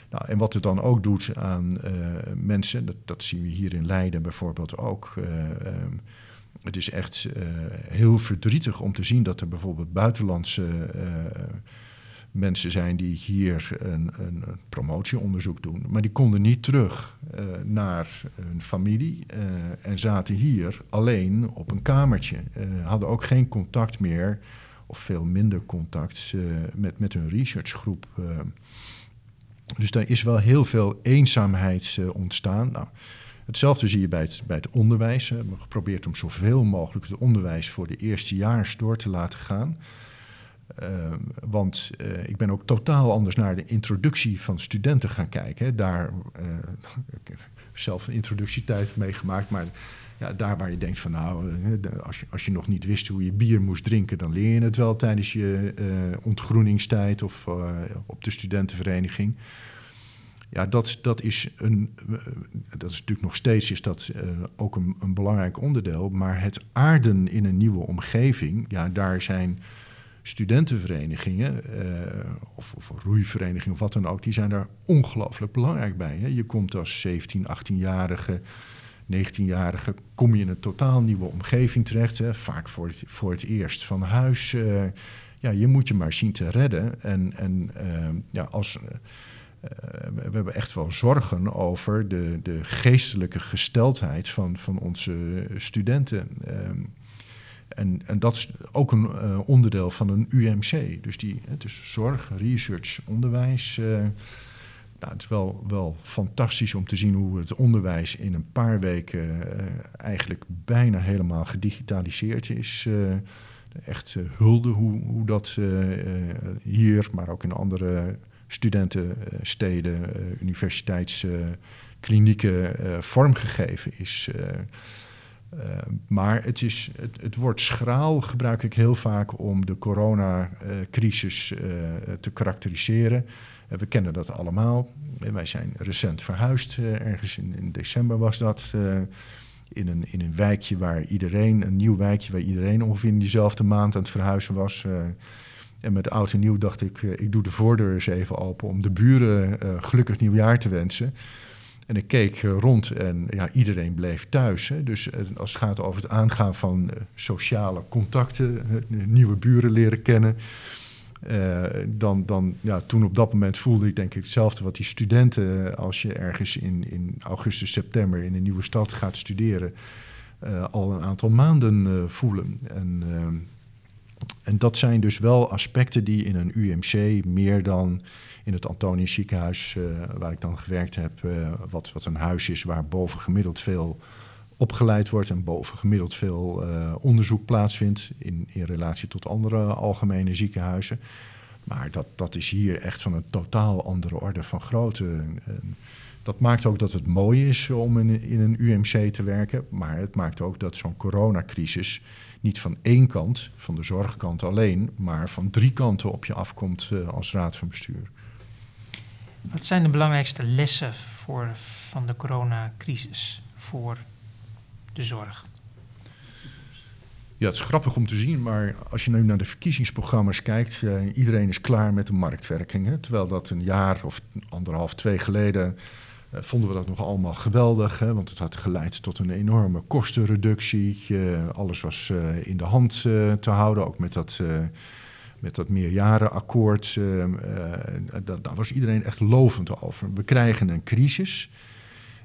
nou, en wat het dan ook doet aan uh, mensen, dat, dat, zien we hier in Leiden bijvoorbeeld ook. Uh, um, het is echt uh, heel verdrietig om te zien dat er bijvoorbeeld buitenlandse mensen zijn die hier een, een, promotieonderzoek doen. Maar die konden niet terug naar hun familie en zaten hier alleen op een kamertje. hadden ook geen contact meer, of veel minder contact, met, met hun researchgroep. Dus daar is wel heel veel eenzaamheid uh, ontstaan. Nou, hetzelfde zie je bij het, bij het onderwijs. We hebben geprobeerd om zoveel mogelijk het onderwijs voor de eerstejaars door te laten gaan. Uh, want uh, ik ben ook totaal anders naar de introductie van studenten gaan kijken. Daar, *laughs* ik heb zelf een introductietijd meegemaakt, maar ja, daar waar je denkt van nou, als je, als je nog niet wist hoe je bier moest drinken, dan leer je het wel tijdens je uh, ontgroeningstijd of uh, op de studentenvereniging. Ja, dat, dat is een. Dat is natuurlijk nog steeds is dat, ook een, een, belangrijk onderdeel. Maar het aarden in een nieuwe omgeving, ja, daar zijn studentenverenigingen of, of roeiverenigingen of wat dan ook, die zijn daar ongelooflijk belangrijk bij. Hè? Je komt als 17, 18-jarige 19-jarige kom je in een totaal nieuwe omgeving terecht. Hè, vaak voor het, voor het eerst van huis. Uh, ja, je moet je maar zien te redden. En, en uh, ja, als, uh, we hebben echt wel zorgen over de, de geestelijke gesteldheid van, van onze studenten. Ehm, en, en dat is ook een onderdeel van een UMC. Dus die, is zorg, research, onderwijs nou, het is wel, wel fantastisch om te zien hoe het onderwijs in een paar weken uh, eigenlijk bijna helemaal gedigitaliseerd is. Uh, echt uh, hulde hoe, hoe dat hier, maar ook in andere studentensteden, universiteitsklinieken vormgegeven is. maar het, is, het, het woord schraal gebruik ik heel vaak om de coronacrisis te karakteriseren. Eh, we kennen dat allemaal. Eh, wij zijn recent verhuisd, eh, ergens in, in, december was dat. in, een, in een wijkje waar iedereen, een nieuw wijkje waar iedereen ongeveer in diezelfde maand aan het verhuizen was. en met oud en nieuw dacht ik, ik doe de voordeur eens even open om de buren gelukkig nieuwjaar te wensen. En ik keek rond en ja, iedereen bleef thuis. Hè. Dus als het gaat over het aangaan van sociale contacten, nieuwe buren leren kennen, uh, dan, dan, ja, toen op dat moment voelde ik denk ik hetzelfde wat die studenten, als je ergens in, in augustus, september in een nieuwe stad gaat studeren, uh, al een aantal maanden voelen. En, en dat zijn dus wel aspecten die in een UMC meer dan in het Antonius ziekenhuis, waar ik dan gewerkt heb, wat, wat een huis is waar boven gemiddeld veel opgeleid wordt en bovengemiddeld veel onderzoek plaatsvindt in, in relatie tot andere algemene ziekenhuizen. Maar dat, dat is hier echt van een totaal andere orde van grootte. Dat maakt ook dat het mooi is om in, in een UMC te werken. Maar het maakt ook dat zo'n coronacrisis niet van één kant, van de zorgkant alleen, maar van drie kanten op je afkomt uh, als raad van bestuur. Wat zijn de belangrijkste lessen voor, van de coronacrisis voor de zorg? Ja, het is grappig om te zien, maar als je nu naar de verkiezingsprogramma's kijkt, uh, iedereen is klaar met de marktwerking. Hè? Terwijl dat een jaar of anderhalf, twee geleden uh, vonden we dat nog allemaal geweldig. Hè? Want het had geleid tot een enorme kostenreductie. Alles was in de hand te houden, ook met dat, met dat meerjarenakkoord. daar was iedereen echt lovend over. We krijgen een crisis.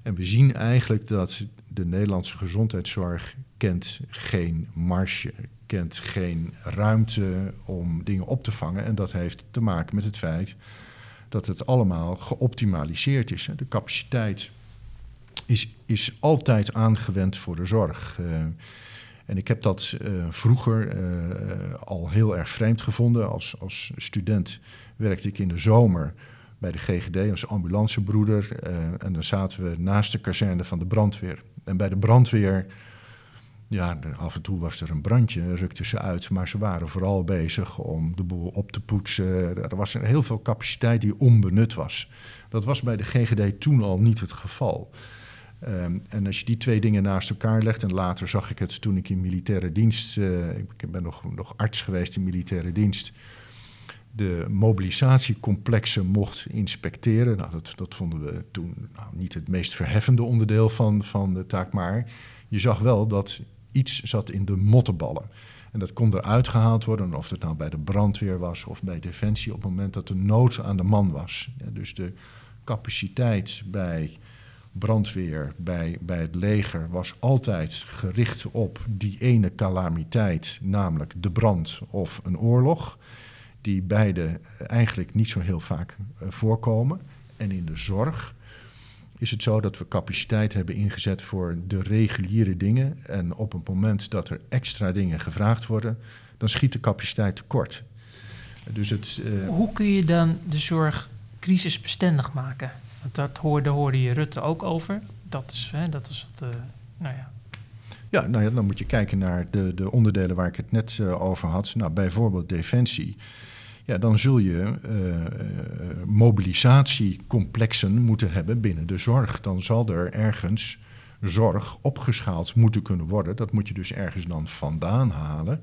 En we zien eigenlijk dat de Nederlandse gezondheidszorg kent geen marge, kent geen ruimte om dingen op te vangen. En dat heeft te maken met het feit dat het allemaal geoptimaliseerd is. De capaciteit is, is altijd aangewend voor de zorg. Uh, en ik heb dat uh, vroeger uh, al heel erg vreemd gevonden. Als, als student werkte ik in de zomer bij de GGD als ambulancebroeder. Uh, en dan zaten we naast de kazerne van de brandweer. En bij de brandweer, ja, af en toe was er een brandje, rukten ze uit. Maar ze waren vooral bezig om de boel op te poetsen. Er was heel veel capaciteit die onbenut was. Dat was bij de GGD toen al niet het geval. Um, en als je die twee dingen naast elkaar legt, en later zag ik het toen ik in militaire dienst, uh, ik ben nog, nog arts geweest in militaire dienst, de mobilisatiecomplexen mocht inspecteren. Nou, dat, dat vonden we toen nou, niet het meest verheffende onderdeel van, van de taak, maar je zag wel dat iets zat in de mottenballen. En dat kon eruit gehaald worden, of het nou bij de brandweer was of bij Defensie, op het moment dat de nood aan de man was. Ja, dus de capaciteit bij brandweer, bij, bij het leger, was altijd gericht op die ene calamiteit, namelijk de brand of een oorlog die beide eigenlijk niet zo heel vaak uh, voorkomen. En in de zorg is het zo dat we capaciteit hebben ingezet voor de reguliere dingen. En op het moment dat er extra dingen gevraagd worden, dan schiet de capaciteit tekort. Dus het, uh... Hoe kun je dan de zorg crisisbestendig maken? Want dat hoorde, hoorde je Rutte ook over. Dat is, hè, dat is het, uh, nou ja, ja, nou ja, dan moet je kijken naar de, de onderdelen waar ik het net uh, over had. Nou, bijvoorbeeld defensie ja, dan zul je uh, mobilisatiecomplexen moeten hebben binnen de zorg. Dan zal er ergens zorg opgeschaald moeten kunnen worden. Dat moet je dus ergens dan vandaan halen.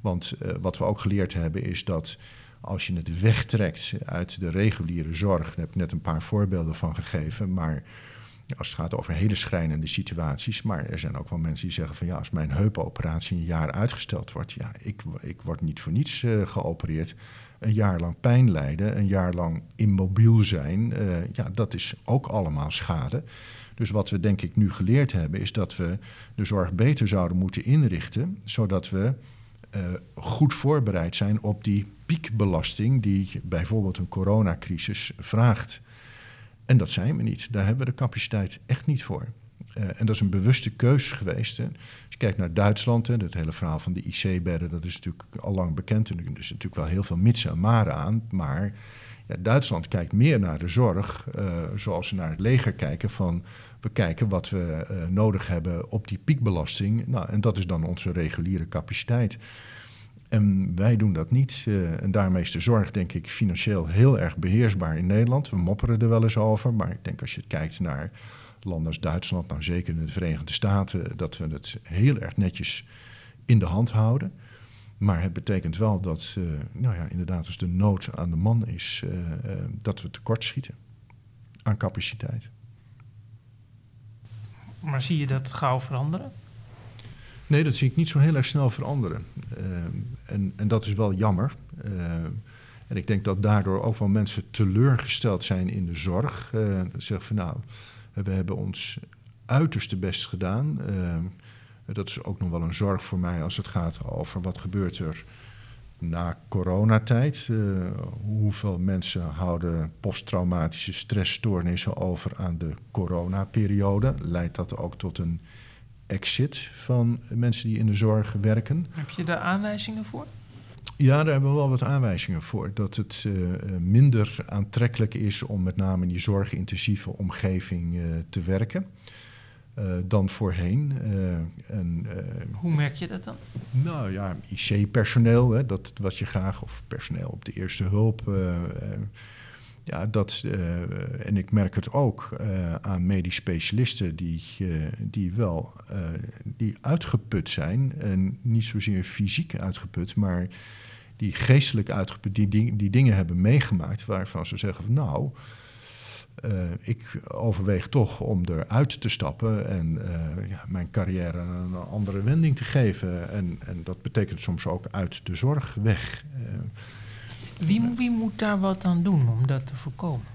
Want uh, wat we ook geleerd hebben is dat als je het wegtrekt uit de reguliere zorg, daar heb ik net een paar voorbeelden van gegeven, maar als het gaat over hele schrijnende situaties. Maar er zijn ook wel mensen die zeggen van ja, als mijn heupoperatie een jaar uitgesteld wordt, ja, ik, ik word niet voor niets uh, geopereerd een jaar lang pijn lijden, een jaar lang immobiel zijn, uh, ja, dat is ook allemaal schade. Dus wat we denk ik nu geleerd hebben, is dat we de zorg beter zouden moeten inrichten, zodat we uh, goed voorbereid zijn op die piekbelasting die bijvoorbeeld een coronacrisis vraagt. En dat zijn we niet. Daar hebben we de capaciteit echt niet voor. Uh, en dat is een bewuste keuze geweest. Hè. Als je kijkt naar Duitsland, hè, het hele verhaal van de IC-bedden, dat is natuurlijk al lang bekend. En er is natuurlijk wel heel veel mitsen en maren aan. Maar ja, Duitsland kijkt meer naar de zorg, uh, zoals ze naar het leger kijken. Van we kijken wat we uh, nodig hebben op die piekbelasting. Nou, en dat is dan onze reguliere capaciteit. En wij doen dat niet. Uh, en daarmee is de zorg, denk ik, financieel heel erg beheersbaar in Nederland. We mopperen er wel eens over. Maar ik denk als je kijkt naar landen als Duitsland, nou zeker in de Verenigde Staten, dat we het heel erg netjes in de hand houden. Maar het betekent wel dat, uh, nou ja, inderdaad, als de nood aan de man is, dat we tekort schieten aan capaciteit. Maar zie je dat gauw veranderen? Nee, dat zie ik niet zo heel erg snel veranderen. en, en dat is wel jammer. en ik denk dat daardoor ook wel mensen teleurgesteld zijn in de zorg. dat zeggen van nou, we hebben ons uiterste best gedaan. Uh, dat is ook nog wel een zorg voor mij als het gaat over wat gebeurt er na coronatijd. Uh, hoeveel mensen houden posttraumatische stressstoornissen over aan de coronaperiode? Leidt dat ook tot een exit van mensen die in de zorg werken. Heb je daar aanwijzingen voor? Ja, daar hebben we wel wat aanwijzingen voor. Dat het uh, minder aantrekkelijk is om met name in die zorgintensieve omgeving uh, te werken. Uh, dan voorheen. en, Hoe merk je dat dan? Nou ja, IC-personeel, dat wat je graag, of personeel op de eerste hulp. Ja, dat, en ik merk het ook aan medisch specialisten die, die wel die uitgeput zijn. En niet zozeer fysiek uitgeput, maar die geestelijk uitgeput, die, die, die dingen hebben meegemaakt, waarvan ze zeggen van nou, ik overweeg toch om eruit te stappen en ja, mijn carrière een andere wending te geven. En, en dat betekent soms ook uit de zorg weg. Wie, moet daar wat aan doen om dat te voorkomen?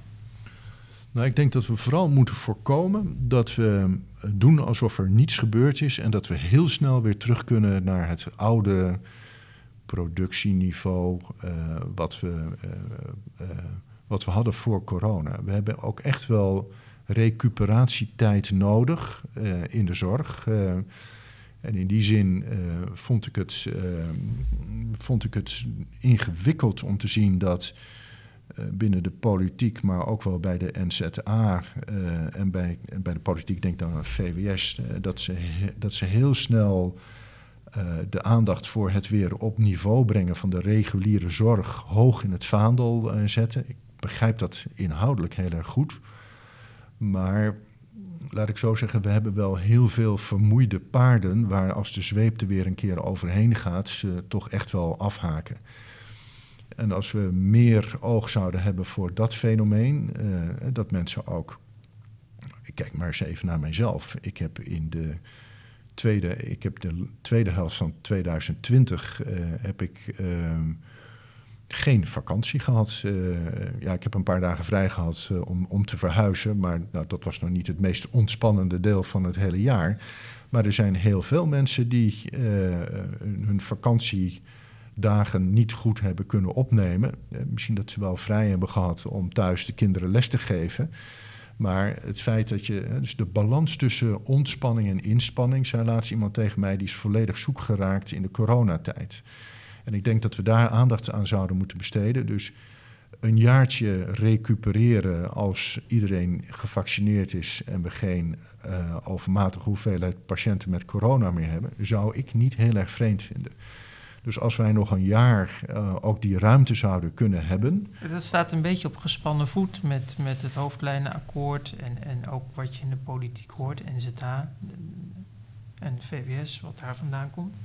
Nou, ik denk dat we vooral moeten voorkomen dat we doen alsof er niets gebeurd is en dat we heel snel weer terug kunnen naar het oude productieniveau uh, wat, we, uh, wat we hadden voor corona. We hebben ook echt wel recuperatietijd nodig in de zorg. En in die zin vond, ik het, vond ik het ingewikkeld om te zien dat binnen de politiek, maar ook wel bij de NZA en, bij, bij de politiek, denk dan aan VWS, dat, ze, dat ze heel snel de aandacht voor het weer op niveau brengen van de reguliere zorg hoog in het vaandel zetten. Ik begrijp dat inhoudelijk heel erg goed. Maar laat ik zo zeggen, we hebben wel heel veel vermoeide paarden waar als de zweep er weer een keer overheen gaat, ze toch echt wel afhaken. En als we meer oog zouden hebben voor dat fenomeen, uh, dat mensen ook. Ik kijk maar eens even naar mijzelf. Ik heb in de tweede, ik heb de tweede helft van 2020 uh, eh, heb ik uh, geen vakantie gehad. Uh, ja, ik heb een paar dagen vrij gehad uh, om, om te verhuizen, maar nou, dat was nog niet het meest ontspannende deel van het hele jaar. Maar er zijn heel veel mensen die hun vakantiedagen niet goed hebben kunnen opnemen. misschien dat ze wel vrij hebben gehad om thuis de kinderen les te geven. Maar het feit dat je, dus de balans tussen ontspanning en inspanning, zei laatst iemand tegen mij, die is volledig zoek geraakt in de coronatijd. En ik denk dat we daar aandacht aan zouden moeten besteden. Dus een jaartje recupereren als iedereen gevaccineerd is en we geen uh, overmatige hoeveelheid patiënten met corona meer hebben, zou ik niet heel erg vreemd vinden. Dus als wij nog een jaar uh, ook die ruimte zouden kunnen hebben. Dat staat een beetje op gespannen voet met, met het hoofdlijnenakkoord en, en ook wat je in de politiek hoort, NZA en VWS, wat daar vandaan komt.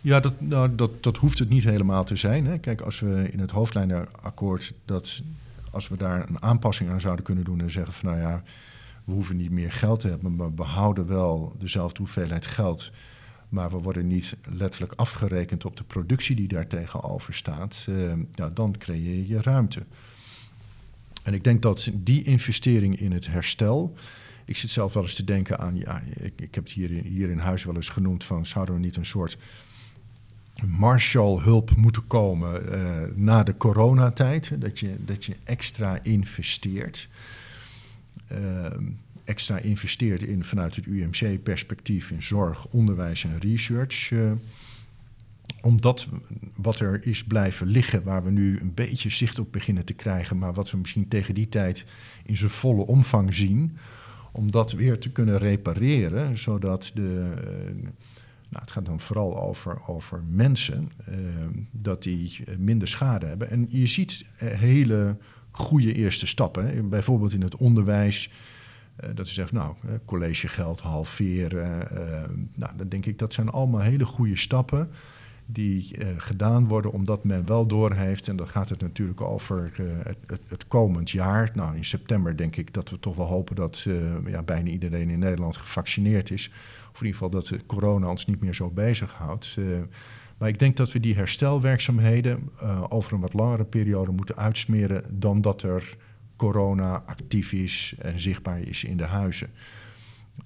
Ja, dat, nou, dat, dat hoeft het niet helemaal te zijn. Hè. Kijk, als we in het hoofdlijnenakkoord dat als we daar een aanpassing aan zouden kunnen doen en zeggen van nou ja, we hoeven niet meer geld te hebben, maar we behouden wel dezelfde hoeveelheid geld maar we worden niet letterlijk afgerekend op de productie die daar tegenover staat, nou, dan creëer je ruimte. En ik denk dat die investering in het herstel. Ik zit zelf wel eens te denken aan, ja, ik, ik heb het hier, hier in huis wel eens genoemd van zouden we niet een soort Marshall-hulp moeten komen uh, na de coronatijd, dat je, dat je extra investeert. Uh, extra investeert in vanuit het UMC-perspectief in zorg, onderwijs en research. Uh, omdat wat er is blijven liggen, waar we nu een beetje zicht op beginnen te krijgen, maar wat we misschien tegen die tijd in zijn volle omvang zien, om dat weer te kunnen repareren, zodat de. Nou, het gaat dan vooral over, over mensen, uh, dat die minder schade hebben. En je ziet hele goede eerste stappen. Bijvoorbeeld in het onderwijs uh, dat ze zegt, nou, collegegeld halveren. Uh, nou, dan denk ik, dat zijn allemaal hele goede stappen die gedaan worden omdat men wel doorheeft. En dan gaat het natuurlijk over het, het, het, komend jaar. Nou, in september denk ik dat we toch wel hopen dat ja, bijna iedereen in Nederland gevaccineerd is. Of in ieder geval dat de corona ons niet meer zo bezighoudt. maar ik denk dat we die herstelwerkzaamheden over een wat langere periode moeten uitsmeren dan dat er corona actief is en zichtbaar is in de huizen.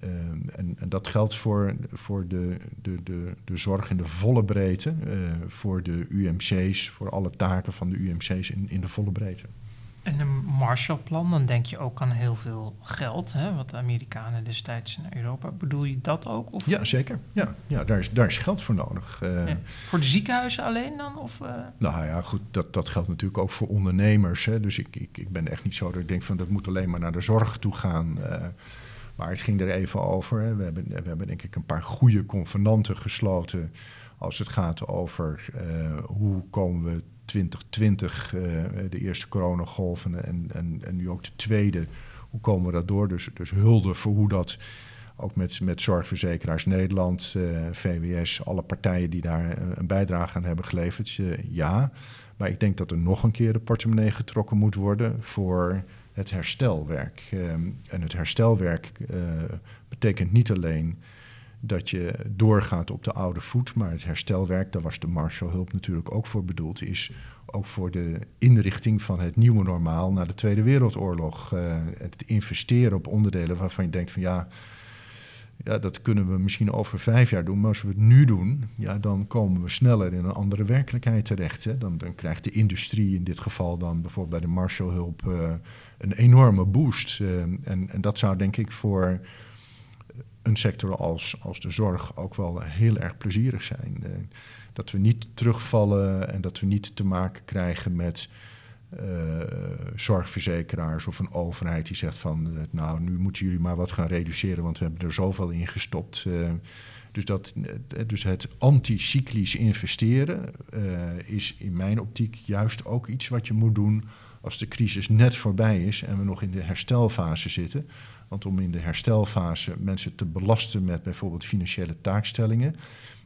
Uh, en, en, dat geldt voor, voor de, de, de, de zorg in de volle breedte, uh, voor de UMC's, voor alle taken van de UMC's in, in de volle breedte. En een Marshallplan, dan denk je ook aan heel veel geld, hè, wat de Amerikanen destijds naar Europa. Bedoel je dat ook? Of Ja, zeker. Ja, ja daar, is, daar is geld voor nodig. Eh, Ja. Voor de ziekenhuizen alleen dan? Of, eh, Nou ja, goed, dat, dat geldt natuurlijk ook voor ondernemers. Hè. Dus ik, ik, ik ben echt niet zo dat ik denk van dat moet alleen maar naar de zorg toe gaan. eh. Maar het ging er even over. Hè. We, hebben, we hebben denk ik een paar goede convenanten gesloten als het gaat over eh, hoe komen we 2020, eh, de eerste coronagolf en, en, en, nu ook de tweede, hoe komen we dat door? Dus, dus hulde voor hoe dat ook met, met Zorgverzekeraars Nederland, eh, VWS, alle partijen die daar een bijdrage aan hebben geleverd, ja. Maar ik denk dat er nog een keer de portemonnee getrokken moet worden voor het herstelwerk. Ehm, en het herstelwerk eh, betekent niet alleen dat je doorgaat op de oude voet, maar het herstelwerk, daar was de Marshallhulp natuurlijk ook voor bedoeld, is ook voor de inrichting van het nieuwe normaal na de Tweede Wereldoorlog. Eh, het investeren op onderdelen waarvan je denkt van ja, ja, dat kunnen we misschien over vijf jaar doen, maar als we het nu doen, ja, dan komen we sneller in een andere werkelijkheid terecht. Hè. Dan, dan krijgt de industrie in dit geval dan bijvoorbeeld bij de Marshallhulp eh, een enorme boost. Eh, en, en dat zou denk ik voor een sector als, als de zorg ook wel heel erg plezierig zijn. Eh, dat we niet terugvallen en dat we niet te maken krijgen met zorgverzekeraars of een overheid die zegt van eh, nou nu moeten jullie maar wat gaan reduceren, want we hebben er zoveel in gestopt. Eh, dus, dat, eh, dus het anticyclisch investeren eh, is in mijn optiek juist ook iets wat je moet doen als de crisis net voorbij is en we nog in de herstelfase zitten. Want om in de herstelfase mensen te belasten met bijvoorbeeld financiële taakstellingen,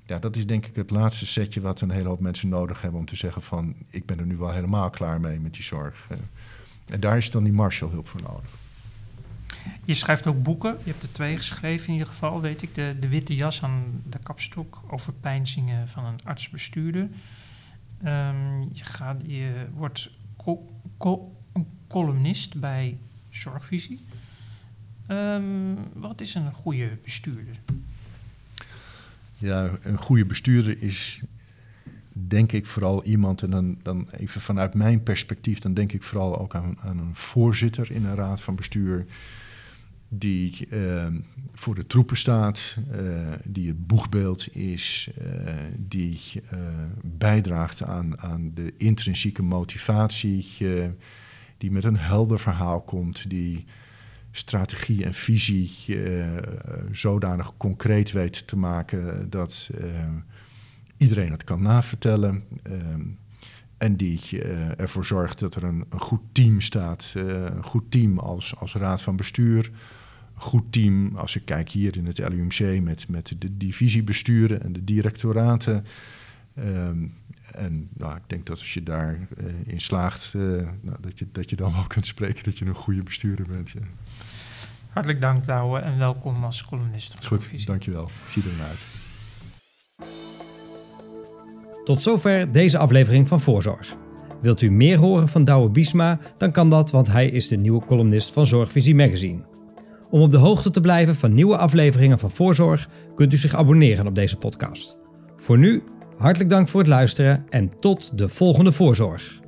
ja, dat is denk ik het laatste setje wat een hele hoop mensen nodig hebben om te zeggen van ik ben er nu wel helemaal klaar mee met die zorg. Eh, En daar is dan die Marshallhulp voor nodig. Je schrijft ook boeken. Je hebt er twee geschreven in ieder geval, weet ik. De, de Witte Jas aan de kapstok over pijnzingen van een arts-bestuurder. Ehm, je, gaat, je wordt columnist bij Zorgvisie. Ehm, wat is een goede bestuurder? Ja, een goede bestuurder is denk ik vooral iemand, en dan, dan even vanuit mijn perspectief, dan denk ik vooral ook aan, een voorzitter in een raad van bestuur die eh, voor de troepen staat, eh, die het boegbeeld is, eh, die eh, bijdraagt aan, aan de intrinsieke motivatie, die met een helder verhaal komt, die strategie en visie eh, zodanig concreet weet te maken dat eh, iedereen het kan navertellen. eh, en die ervoor zorgt dat er een, goed team staat. een goed team als, als raad van bestuur. Een goed team, als ik kijk hier in het LUMC, met, met de divisiebesturen en de directoraten. En nou, ik denk dat als je daarin in slaagt, nou, dat, je, dat je dan wel kunt spreken dat je een goede bestuurder bent. Ja. Hartelijk dank, Douwe, en welkom als columnist van Goed, dankjewel. Ik zie er naar uit. Tot zover deze aflevering van Voorzorg. Wilt u meer horen van Douwe Biesma, dan kan dat, want hij is de nieuwe columnist van Zorgvisie Magazine. Om op de hoogte te blijven van nieuwe afleveringen van Voorzorg, kunt u zich abonneren op deze podcast. Voor nu, hartelijk dank voor het luisteren en tot de volgende Voorzorg.